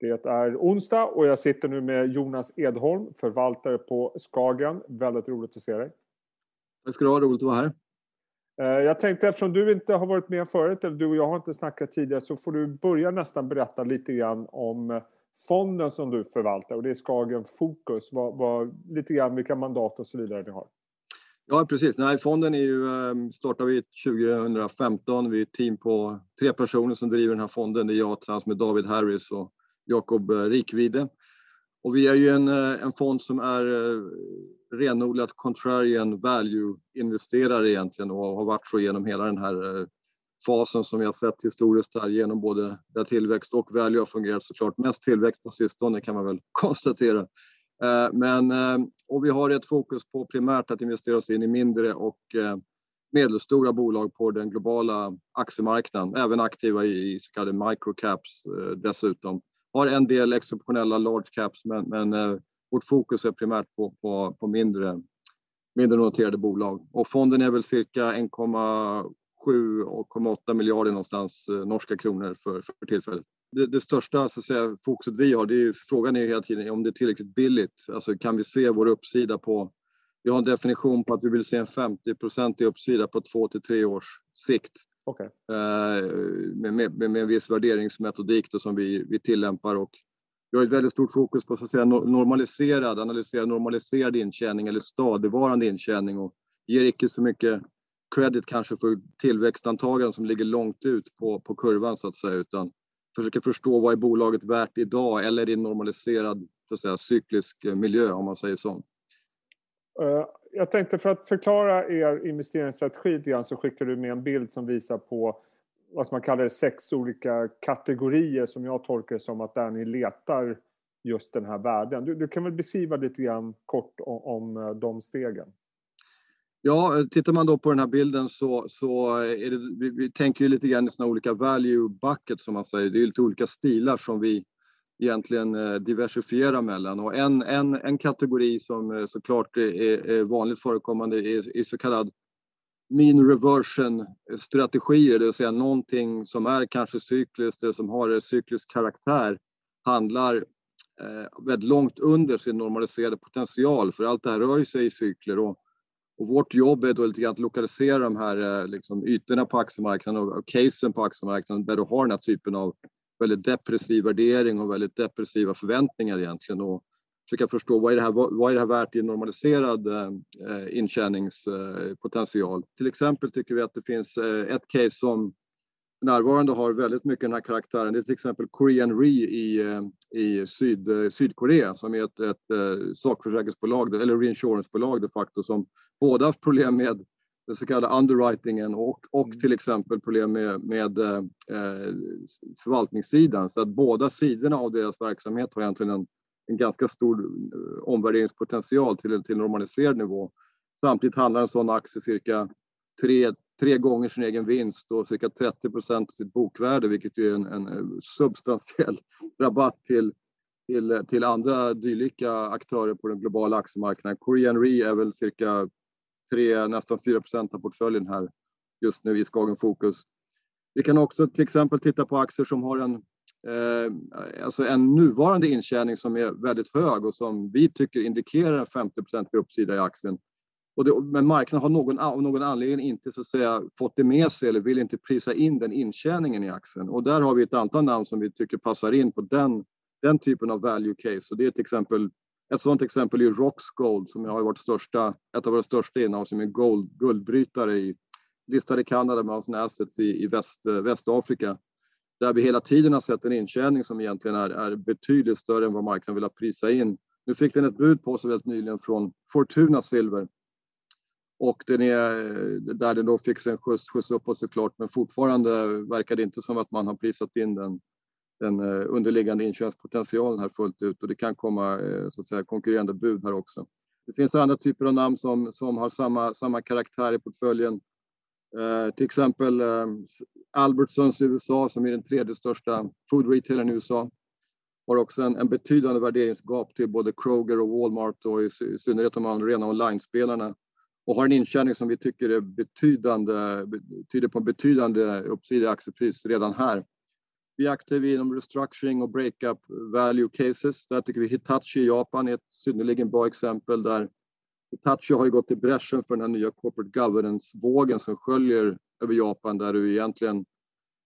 Det är onsdag och jag sitter nu med Jonas Edholm, förvaltare på Skagen. Väldigt roligt att se dig. Tack ska du ha, roligt att vara här. Eh, jag tänkte eftersom du inte har varit med förut, eller du och jag har inte snackat tidigare, så får du börja nästan berätta lite grann om fonden som du förvaltar och det är Skagen Fokus. Vad, vad, lite grann vilka mandat och så vidare ni har. Ja, precis. Nej, fonden är ju, ehm, startade vi 2015. Vi är ett team på tre personer som driver den här fonden. Det är jag tillsammans med David Harris och Jakob eh, Rikvide. Och vi är ju en, eh, en fond som är eh, renodlat contrarian value-investerare egentligen och har varit så genom hela den här fasen som vi har sett historiskt här genom både där tillväxt och value har fungerat såklart. Mest tillväxt på sistone kan man väl konstatera. Men, och vi har ett fokus på primärt att investera oss in i mindre och medelstora bolag på den globala aktiemarknaden, även aktiva i så kallade microcaps dessutom har en del exceptionella large caps, men, men eh, vårt fokus är primärt på, på, på mindre, mindre noterade bolag. Och fonden är väl cirka 1,7-1,8 miljarder någonstans eh, norska kronor för, för tillfället. Det, det, största så att säga, fokuset vi har, det är, frågan är hela tiden om det är tillräckligt billigt. Alltså kan vi se vår uppsida på vi har en definition på att vi vill se en 50% i uppsida på två till tre års sikt. Okay. Eh, med, med, med, en viss värderingsmetodik då som vi, vi tillämpar och vi har ett väldigt stort fokus på att säga normaliserad, analysera normaliserad intjäning eller stadigvarande intjäning och ger icke så mycket credit kanske för tillväxtantaganden som ligger långt ut på, på kurvan så att säga utan försöker förstå vad är bolaget värt idag eller i en normaliserad så att säga, cyklisk miljö om man säger så. Jag tänkte för att förklara er investeringsstrategi lite grann så skickar du med en bild som visar på vad man kallar sex olika kategorier som jag tolkar som att där ni letar just den här världen. Du, du kan väl beskriva lite grann kort om, om de stegen? Ja, tittar man då på den här bilden så, så är det, vi, vi tänker ju lite grann i såna olika value buckets som man säger. Det är lite olika stilar som vi egentligen eh, diversifiera mellan. Och en, en, en kategori som eh, såklart är, är vanligt förekommande är, är så kallad mean reversion strategier, det vill säga någonting som är kanske cykliskt, det som har cyklisk karaktär, handlar eh, väldigt långt under sin normaliserade potential, för allt det här rör sig i cykler. Och, och vårt jobb är då lite grann att lokalisera de här eh, liksom, ytorna på aktiemarknaden och, och casen på aktiemarknaden där du har den här typen av väldigt depressiv värdering och väldigt depressiva förväntningar egentligen och försöka förstå vad är det här, vad är det här värt i normaliserad eh, intjäningspotential. Till exempel tycker vi att det finns eh, ett case som för närvarande har väldigt mycket den här karaktären. Det är till exempel Korean Re i, eh, i Syd, eh, Sydkorea som är ett, ett eh, sakförsäkringsbolag, eller reinsurancebolag de facto, som både haft problem med den så kallade underwritingen och, och till exempel problem med, med eh, förvaltningssidan. Så att båda sidorna av deras verksamhet har egentligen en, en ganska stor eh, omvärderingspotential till, till normaliserad nivå. Samtidigt handlar en sån aktie cirka tre, tre gånger sin egen vinst och cirka 30 procent av sitt bokvärde, vilket är en, en eh, substantiell rabatt till, till, till andra dylika aktörer på den globala aktiemarknaden. Korean Re är väl cirka 3, nästan 4 procent av portföljen här just nu i Skagen Fokus. Vi kan också till exempel titta på aktier som har en, eh, alltså en nuvarande intjäning som är väldigt hög och som vi tycker indikerar en 50% uppsida i aktien. Och det, men marknaden har någon, av någon anledning inte så att säga, fått det med sig eller vill inte prisa in den intjäningen i aktien. Och där har vi ett antal namn som vi tycker passar in på den, den typen av value case. Och det är till exempel ett sådant exempel är Rox Gold som har varit största, ett av våra största innehav som är gold, guldbrytare i, listade i Kanada med sina assets i, i väst, Västafrika. Där vi hela tiden har sett en intjäning som egentligen är, är betydligt större än vad marknaden vill ha prisa in. Nu fick den ett bud på sig väldigt nyligen från Fortuna Silver. Och den är, där den då fick sig en skjuts, skjuts uppåt såklart, men fortfarande verkar det inte som att man har prisat in den den eh, underliggande inköpspotentialen här fullt ut och det kan komma eh, så att säga, konkurrerande bud här också. Det finns andra typer av namn som, som har samma, samma karaktär i portföljen. Eh, till exempel eh, Albertsons i USA som är den tredje största food retailern i USA. Har också en, en betydande värderingsgap till både Kroger och Walmart och i, i synnerhet de rena online-spelarna. Och har en intjäning som vi tycker är betydande, tyder på en betydande uppsida i aktiepris redan här. Vi är aktiva inom restructuring och breakup value cases. Där tycker vi Hitachi i Japan är ett synnerligen bra exempel där Hitachi har ju gått i bräschen för den här nya corporate governance-vågen som sköljer över Japan där du egentligen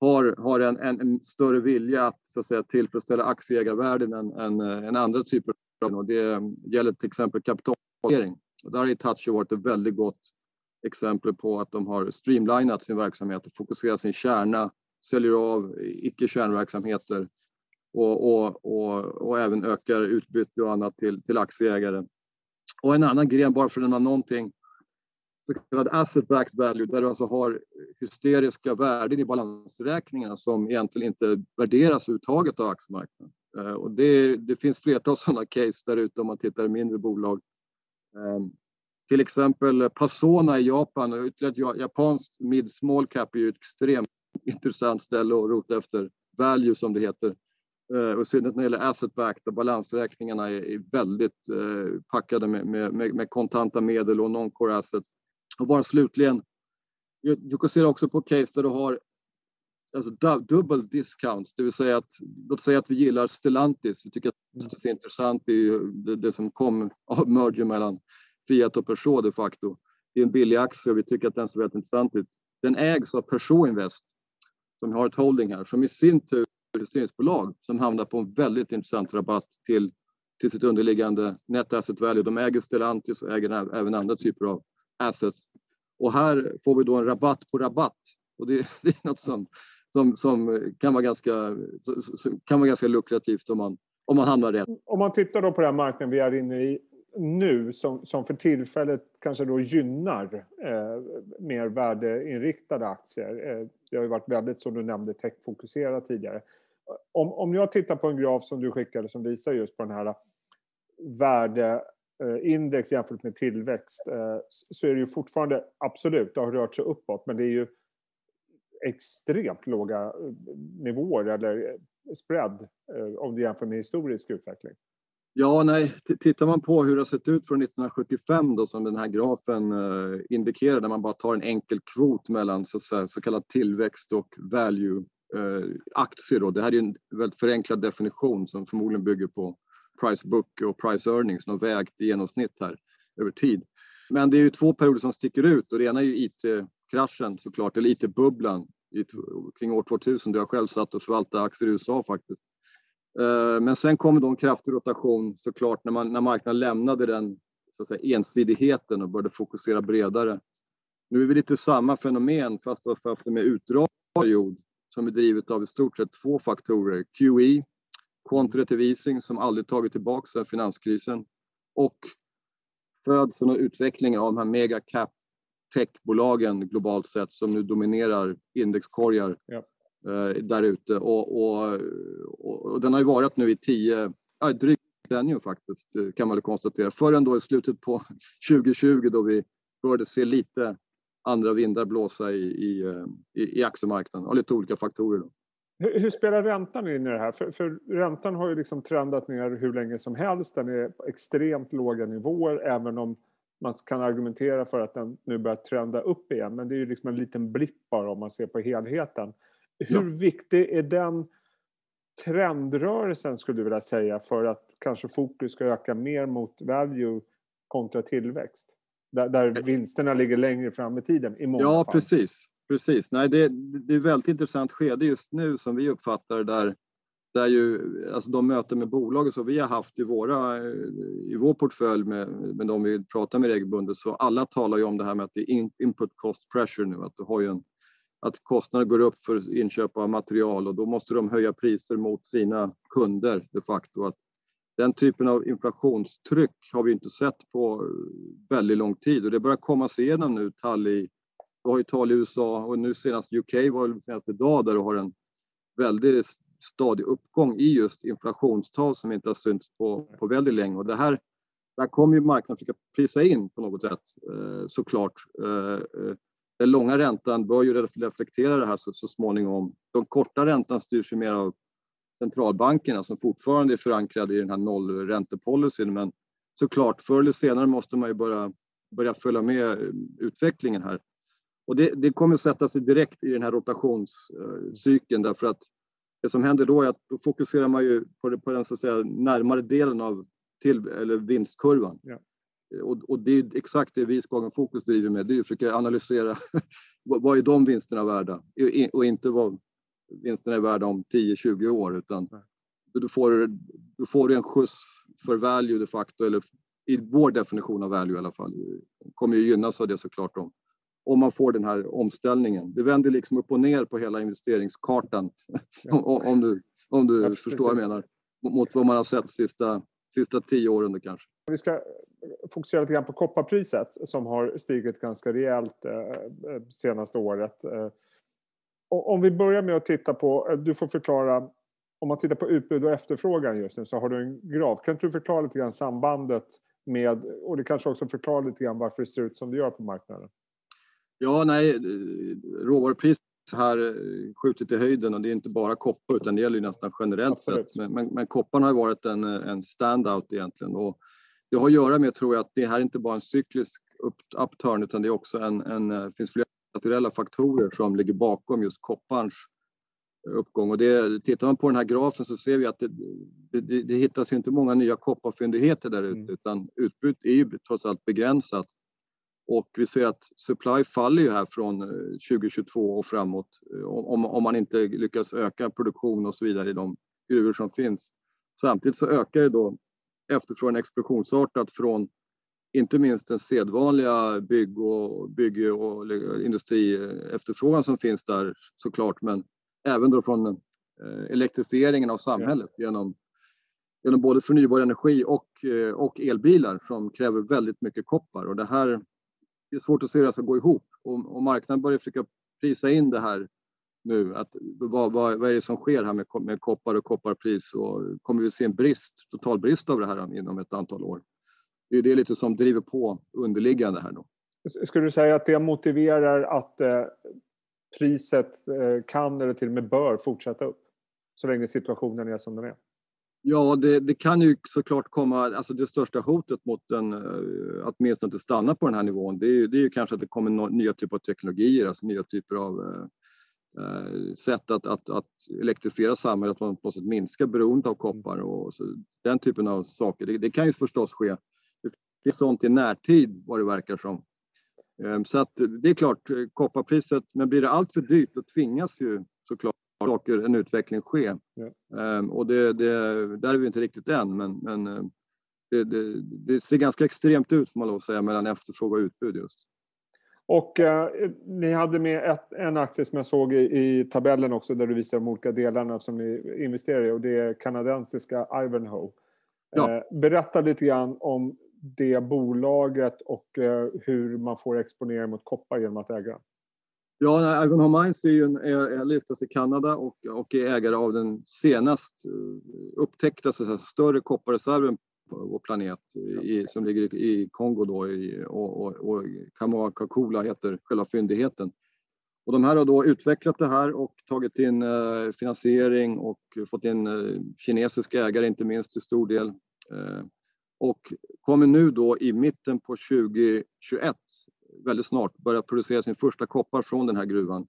har, har en, en, en större vilja att, så att säga, tillfredsställa aktieägarvärden än, än, eh, än andra typer av och Det gäller till exempel kapitalplacering. Där har Hitachi varit ett väldigt gott exempel på att de har streamlinat sin verksamhet och fokuserat sin kärna, säljer av icke-kärnverksamheter och, och, och, och även ökar utbyte och annat till, till aktieägare. Och en annan gren, bara för att nämna någonting, så kallad asset backed value, där du alltså har hysteriska värden i balansräkningarna som egentligen inte värderas överhuvudtaget av aktiemarknaden. Eh, och det, det finns flertal sådana case där ute om man tittar i mindre bolag. Ehm, till exempel Pasona i Japan, ytterligare ett japanskt mid small cap är ju extremt intressant ställe att rota efter value som det heter. Eh, och synnerhet när det gäller asset back där balansräkningarna är väldigt eh, packade med, med, med kontanta medel och non-core assets. Och bara slutligen, du kan se också på case där du har alltså dubbel discounts, det vill säga att låt säga att vi gillar Stellantis. Vi tycker att det är intressant. Det, är det, det som kom av merger mellan Fiat och Peugeot de facto. Det är en billig aktie och vi tycker att den ser väldigt intressant ut. Den ägs av Peugeot Invest som har ett holding här som i sin tur är ett som hamnar på en väldigt intressant rabatt till, till sitt underliggande net asset value. De äger Stellantis och äger även andra typer av assets. Och här får vi då en rabatt på rabatt. Och det, det är något som, som, som kan, vara ganska, kan vara ganska lukrativt om man, om man hamnar rätt. Om man tittar då på den marknaden vi är inne i nu som, som för tillfället kanske då gynnar eh, mer värdeinriktade aktier. Eh, det har ju varit väldigt, som du nämnde, techfokuserat tidigare. Om, om jag tittar på en graf som du skickade som visar just på den här eh, värdeindex eh, jämfört med tillväxt eh, så är det ju fortfarande, absolut, det har rört sig uppåt, men det är ju extremt låga eh, nivåer eller spread eh, om du jämför med historisk utveckling. Ja, nej, tittar man på hur det har sett ut från 1975 då som den här grafen eh, indikerar, där man bara tar en enkel kvot mellan så, så, så kallad tillväxt och value eh, aktier. Då. Det här är en väldigt förenklad definition som förmodligen bygger på price book och price earnings, något vägt i genomsnitt här över tid. Men det är ju två perioder som sticker ut och det ena är ju IT-kraschen såklart, eller IT-bubblan kring år 2000 då jag själv satt och förvaltade aktier i USA faktiskt. Eh, men sen kom då en kraftig rotation såklart när, man, när marknaden lämnade den så att säga, ensidigheten och började fokusera bredare. Nu är vi lite samma fenomen fast efter en mer utdragen period som är drivet av i stort sett två faktorer. QE, quantitative easing som aldrig tagit tillbaka sedan finanskrisen och födseln och utvecklingen av de här mega cap techbolagen globalt sett som nu dominerar indexkorgar. Ja. Eh, där ute. Och, och, och, den har ju varit nu i tio, ja, drygt decennium faktiskt, kan man väl konstatera. Förrän då i slutet på 2020 då vi började se lite andra vindar blåsa i, i, eh, i, i aktiemarknaden av lite olika faktorer. Då. Hur, hur, spelar räntan in i det här? För, för, räntan har ju liksom trendat ner hur länge som helst. Den är på extremt låga nivåer även om man kan argumentera för att den nu börjar trenda upp igen. Men det är ju liksom en liten blipp bara om man ser på helheten. Hur ja. viktig är den trendrörelsen skulle du vilja säga för att kanske fokus ska öka mer mot value kontra tillväxt? Där, där eh. vinsterna ligger längre fram i tiden i många Ja, fall. precis. precis. Nej, det, det är ett väldigt intressant skede just nu som vi uppfattar där där ju, alltså de möten med bolag som vi har haft i, våra, i vår portfölj med, med de vi pratar med regelbundet, så alla talar ju om det här med att det är input cost pressure nu, att du har ju en att kostnader går upp för inköp av material och då måste de höja priser mot sina kunder de facto. Att den typen av inflationstryck har vi inte sett på väldigt lång tid och det börjar komma sig igenom nu. Tall i, vi har ju tal i USA och nu senast UK var det senast idag där du har en väldigt stadig uppgång i just inflationstal som inte har synts på, på väldigt länge. Och det här, där kommer ju marknaden försöka prisa in på något sätt eh, såklart. Eh, eh, den långa räntan bör ju reflektera det här så, så småningom. Den korta räntan styrs ju mer av centralbankerna som fortfarande är förankrade i den här nollräntepolicyn. Men såklart, förr eller senare måste man ju börja, börja följa med eh, utvecklingen här. Och det, det kommer att sätta sig direkt i den här rotationscykeln eh, därför att det som händer då är att då fokuserar man ju på, det, på den så att säga, närmare delen av till, eller vinstkurvan. Ja. Och, och, det är exakt det vi i Skagen Fokus driver med, det är att försöka analysera vad är de vinsterna värda och inte vad vinsterna är värda om 10-20 år utan du får, du får en skjuts för value de facto, eller i vår definition av value i alla fall, kommer ju gynnas av det såklart om, om man får den här omställningen. Det vänder liksom upp och ner på hela investeringskartan ja. om du, om du ja, förstår vad jag menar, mot vad man har sett de sista, sista tio åren kanske. Vi ska fokusera lite grann på kopparpriset som har stigit ganska rejält eh, eh senaste året. Eh, om vi börjar med att titta på, eh, du får förklara, om man tittar på utbud och efterfrågan just nu så har du en graf. Kan du förklara lite grann sambandet med, och det kanske också förklarar lite grann varför det ser ut som det gör på marknaden? Ja, nej, råvarupris här skjutit i höjden och det är inte bara koppar utan det gäller ju nästan generellt Absolut. sett. Men, men, men kopparn har varit en, en standout egentligen och det har att göra med, tror jag, att det här är inte bara en cyklisk upturn utan det är också en, en det finns flera naturella faktorer som ligger bakom just kopparns uppgång. Och det, tittar man på den här grafen så ser vi att det, det, det hittas inte många nya kopparfyndigheter där ute mm. utan utbudet är ju trots allt begränsat. Och vi ser att supply faller ju här från 2022 eh, och framåt eh, om, om man inte lyckas öka produktion och så vidare i de gruvor som finns. Samtidigt så ökar ju då efterfrågan explosionsartat från inte minst den sedvanliga bygg och, bygg och industriefterfrågan som finns där såklart, men även då från eh, elektrifieringen av samhället genom, genom både förnybar energi och, eh, och elbilar som kräver väldigt mycket koppar. Och det här det är svårt att se hur det ska gå ihop och, och marknaden börjar försöka prisa in det här nu. Att, vad, vad, vad är det som sker här med, med koppar och kopparpris och kommer vi se en brist, total brist av det här inom ett antal år? Det är det lite som driver på underliggande här då. Skulle du säga att det motiverar att eh, priset eh, kan eller till och med bör fortsätta upp så länge situationen är som den är? Ja, det, det, kan ju såklart komma, alltså det största hotet mot den, eh, att åtminstone inte stanna på den här nivån, det är, det är ju kanske att det kommer no, nya typer av teknologier, alltså nya typer av sätt att, att, att elektrifiera samhället, att man på något sätt minskar beroendet av koppar och så, den typen av saker. Det, det, kan ju förstås ske. Det finns sånt i närtid vad det verkar som. Eh, så att det är klart, eh, kopparpriset, men blir det allt för dyrt då tvingas ju såklart saker, en utveckling ske. Ja. Um, och det, det, där är vi inte riktigt än, men, men eh, det, det, det, ser ganska extremt ut får man lov att säga mellan efterfrågan och utbud just. Och eh, ni hade med ett, en aktie som jag såg i, i, tabellen också där du visar de olika delarna som ni investerar i och det är kanadensiska Ivanhoe. Ja. Eh, berätta lite grann om det bolaget och eh, hur man får exponera mot koppar genom att äga. Ja, Ivanhoe Mines är ju en, är, listas i Kanada och, och är ägare av den senast eh, upptäckta så större kopparreserven vår planet i, som ligger i, Kongo då i, och, och, och Kamoa-Kakula heter själva fyndigheten. Och de här har då utvecklat det här och tagit in eh, finansiering och fått in eh, kinesiska ägare inte minst till stor del. Eh, och kommer nu då i mitten på 2021 väldigt snart börja producera sin första koppar från den här gruvan.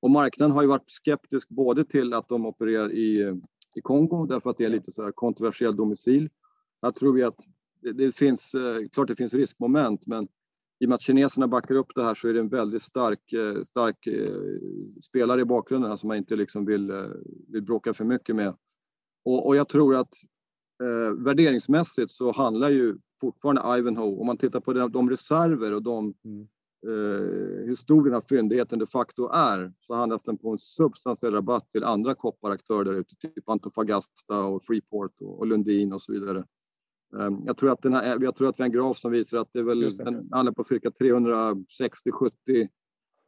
Och marknaden har ju varit skeptisk både till att de opererar i, i Kongo därför att det är lite så här kontroversiell domicil här tror vi att det, det finns, eh, klart det finns riskmoment, men i och med att kineserna backar upp det här så är det en väldigt stark, eh, stark eh, spelare i bakgrunden som man inte liksom vill, vill bråka för mycket med. Och, och jag tror att eh, värderingsmässigt så handlar ju fortfarande Ivanhoe, om man tittar på de, de reserver och de mm. eh, historien fyndigheten de facto är, så handlas den på en substantiell rabatt till andra kopparaktörer där ute, typ Antofagasta och Freeport och, och Lundin och så vidare. Ehm, jag tror, att den här, jag tror att vi har en graf som visar att det väl, den handlar på cirka 360-70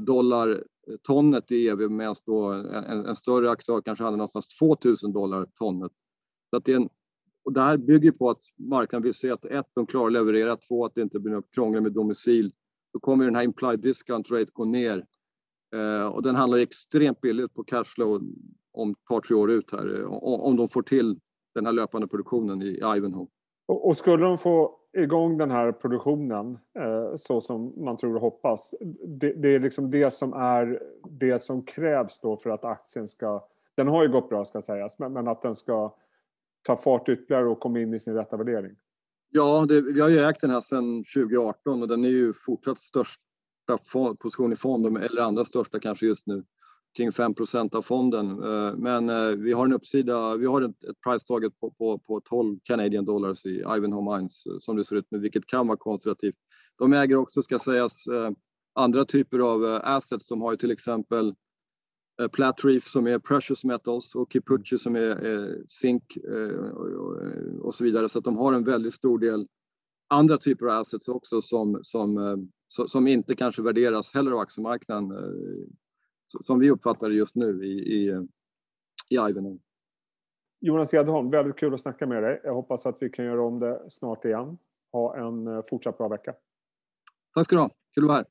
dollar tonnet i EV medan en, en, större aktör kanske handlar någonstans 2000 dollar tonnet. Så att det, är en, och det här bygger på att marknaden vill se att ett, de klarar att leverera, två, att det inte blir något krångel med domicil. Då kommer den här implied discount rate gå ner. Eh, och den handlar extremt billigt på cashflow om ett par, tre år ut här, om de får till den här löpande produktionen i Ivanhoe. Och, och skulle de få igång den här produktionen eh, så som man tror och hoppas. Det, det, är liksom det som är det som krävs då för att aktien ska Den har ju gått bra ska sägas, men, men att den ska ta fart ytterligare och komma in i sin rätta värdering. Ja, det, vi har ju ägt den här sedan 2018 och den är ju fortsatt största position i fonden, eller andra största kanske just nu, kring 5% av fonden. Eh, men eh, vi har en uppsida, vi har ett, ett price target på, på, på 12 Canadian dollars i Ivanhoe Mines eh, som det ser ut nu, vilket kan vara konservativt. De äger också, ska sägas, andra typer av assets. De har ju till exempel Platreef som är precious metals och Kipuchi som är zink och så vidare. Så att de har en väldigt stor del andra typer av assets också som, som, som inte kanske värderas heller av aktiemarknaden som vi uppfattar det just nu i, i, i Ivanhoe. Jonas Edholm, väldigt kul att snacka med dig. Jag hoppas att vi kan göra om det snart igen. Ha en eh, fortsatt bra vecka. Tack ska du ha. Kul att vara här.